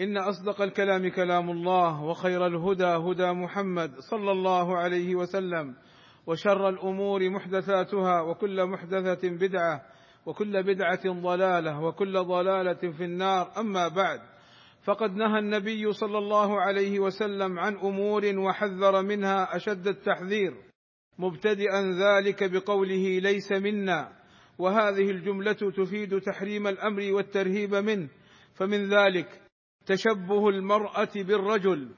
إن أصدق الكلام كلام الله وخير الهدى هدى محمد صلى الله عليه وسلم وشر الأمور محدثاتها وكل محدثة بدعة وكل بدعة ضلالة وكل ضلالة في النار. أما بعد فقد نهى النبي صلى الله عليه وسلم عن أمور وحذر منها أشد التحذير مبتدئا ذلك بقوله ليس منا. وهذه الجملة تفيد تحريم الأمر والترهيب منه. فمن ذلك تشبه المرأة بالرجل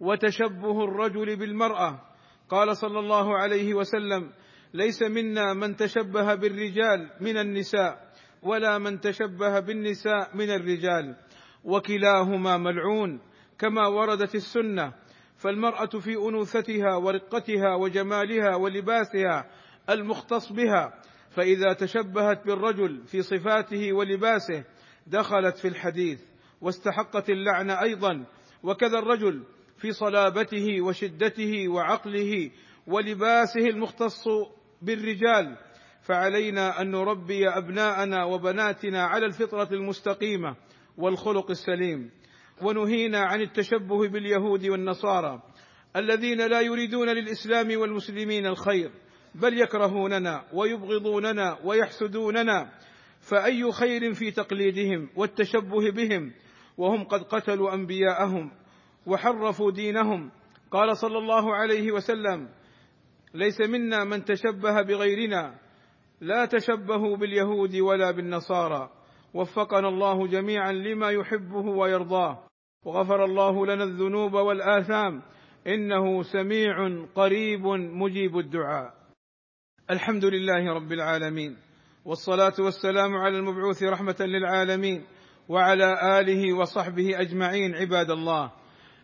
وتشبه الرجل بالمرأة. قال صلى الله عليه وسلم ليس منا من تشبه بالرجال من النساء ولا من تشبه بالنساء من الرجال. وكلاهما ملعون كما وردت السنة. فالمرأة في أنوثتها ورقتها وجمالها ولباسها المختص بها فإذا تشبهت بالرجل في صفاته ولباسه دخلت في الحديث. واستحقت اللعن أيضا. وكذا الرجل في صلابته وشدته وعقله ولباسه المختص بالرجال. فعلينا أن نربي أبناءنا وبناتنا على الفطرة المستقيمة والخلق السليم. ونهينا عن التشبه باليهود والنصارى الذين لا يريدون للإسلام والمسلمين الخير بل يكرهوننا ويبغضوننا ويحسدوننا. فأي خير في تقليدهم والتشبه بهم وهم قد قتلوا أنبياءهم وحرفوا دينهم. قال صلى الله عليه وسلم ليس منا من تشبه بغيرنا. لا تشبهوا باليهود ولا بالنصارى. وفقنا الله جميعا لما يحبه ويرضاه. وغفر الله لنا الذنوب والآثام. إنه سميع قريب مجيب الدعاء. الحمد لله رب العالمين. والصلاة والسلام على المبعوث رحمة للعالمين. وعلى آله وصحبه أجمعين عباد الله.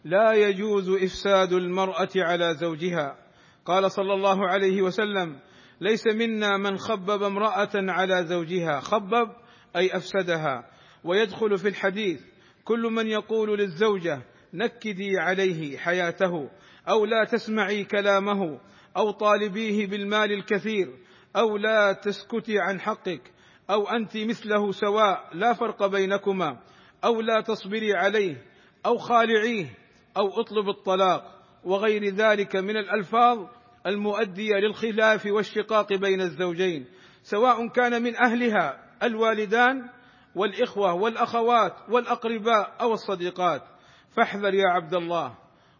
لا يجوز إفساد المرأة على زوجها. قال صلى الله عليه وسلم ليس منا من خبب امرأة على زوجها. خبب أي أفسدها. ويدخل في الحديث كل من يقول للزوجة نكدي عليه حياته أو لا تسمعي كلامه أو طالبيه بالمال الكثير أو لا تسكتي عن حقك أو أنت مثله سواء لا فرق بينكما أو لا تصبري عليه أو خالعيه أو اطلب الطلاق وغير ذلك من الألفاظ المؤدية للخلاف والشقاق بين الزوجين سواء كان من أهلها الوالدان والإخوة والأخوات والأقرباء أو الصديقات. فاحذر يا عبد الله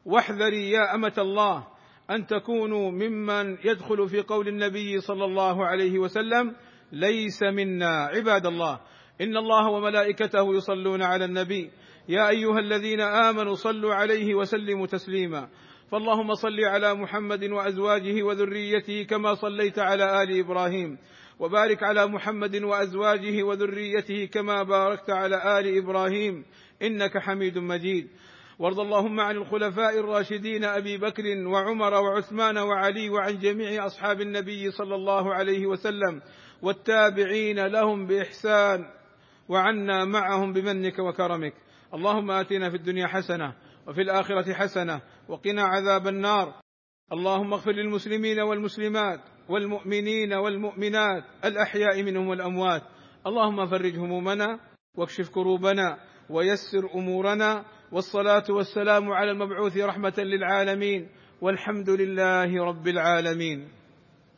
واحذري يا أمة الله أن تكونوا ممن يدخل في قول النبي صلى الله عليه وسلم ليس منا عباد الله. إن الله وملائكته يصلون على النبي. يا أيها الذين آمنوا صلوا عليه وسلموا تسليما. فاللهم صل على محمد وأزواجه وذريته كما صليت على آل إبراهيم. وبارك على محمد وأزواجه وذريته كما باركت على آل إبراهيم. إنك حميد مجيد. وارض اللهم عن الخلفاء الراشدين أبي بكر وعمر وعثمان وعلي وعن جميع أصحاب النبي صلى الله عليه وسلم. والتابعين لهم بإحسان وعنا معهم بمنك وكرمك. اللهم آتنا في الدنيا حسنة وفي الآخرة حسنة وقنا عذاب النار. اللهم اغفر للمسلمين والمسلمات والمؤمنين والمؤمنات الأحياء منهم والأموات. اللهم فرج همومنا واكشف كروبنا ويسر أمورنا. والصلاة والسلام على المبعوث رحمة للعالمين. والحمد لله رب العالمين.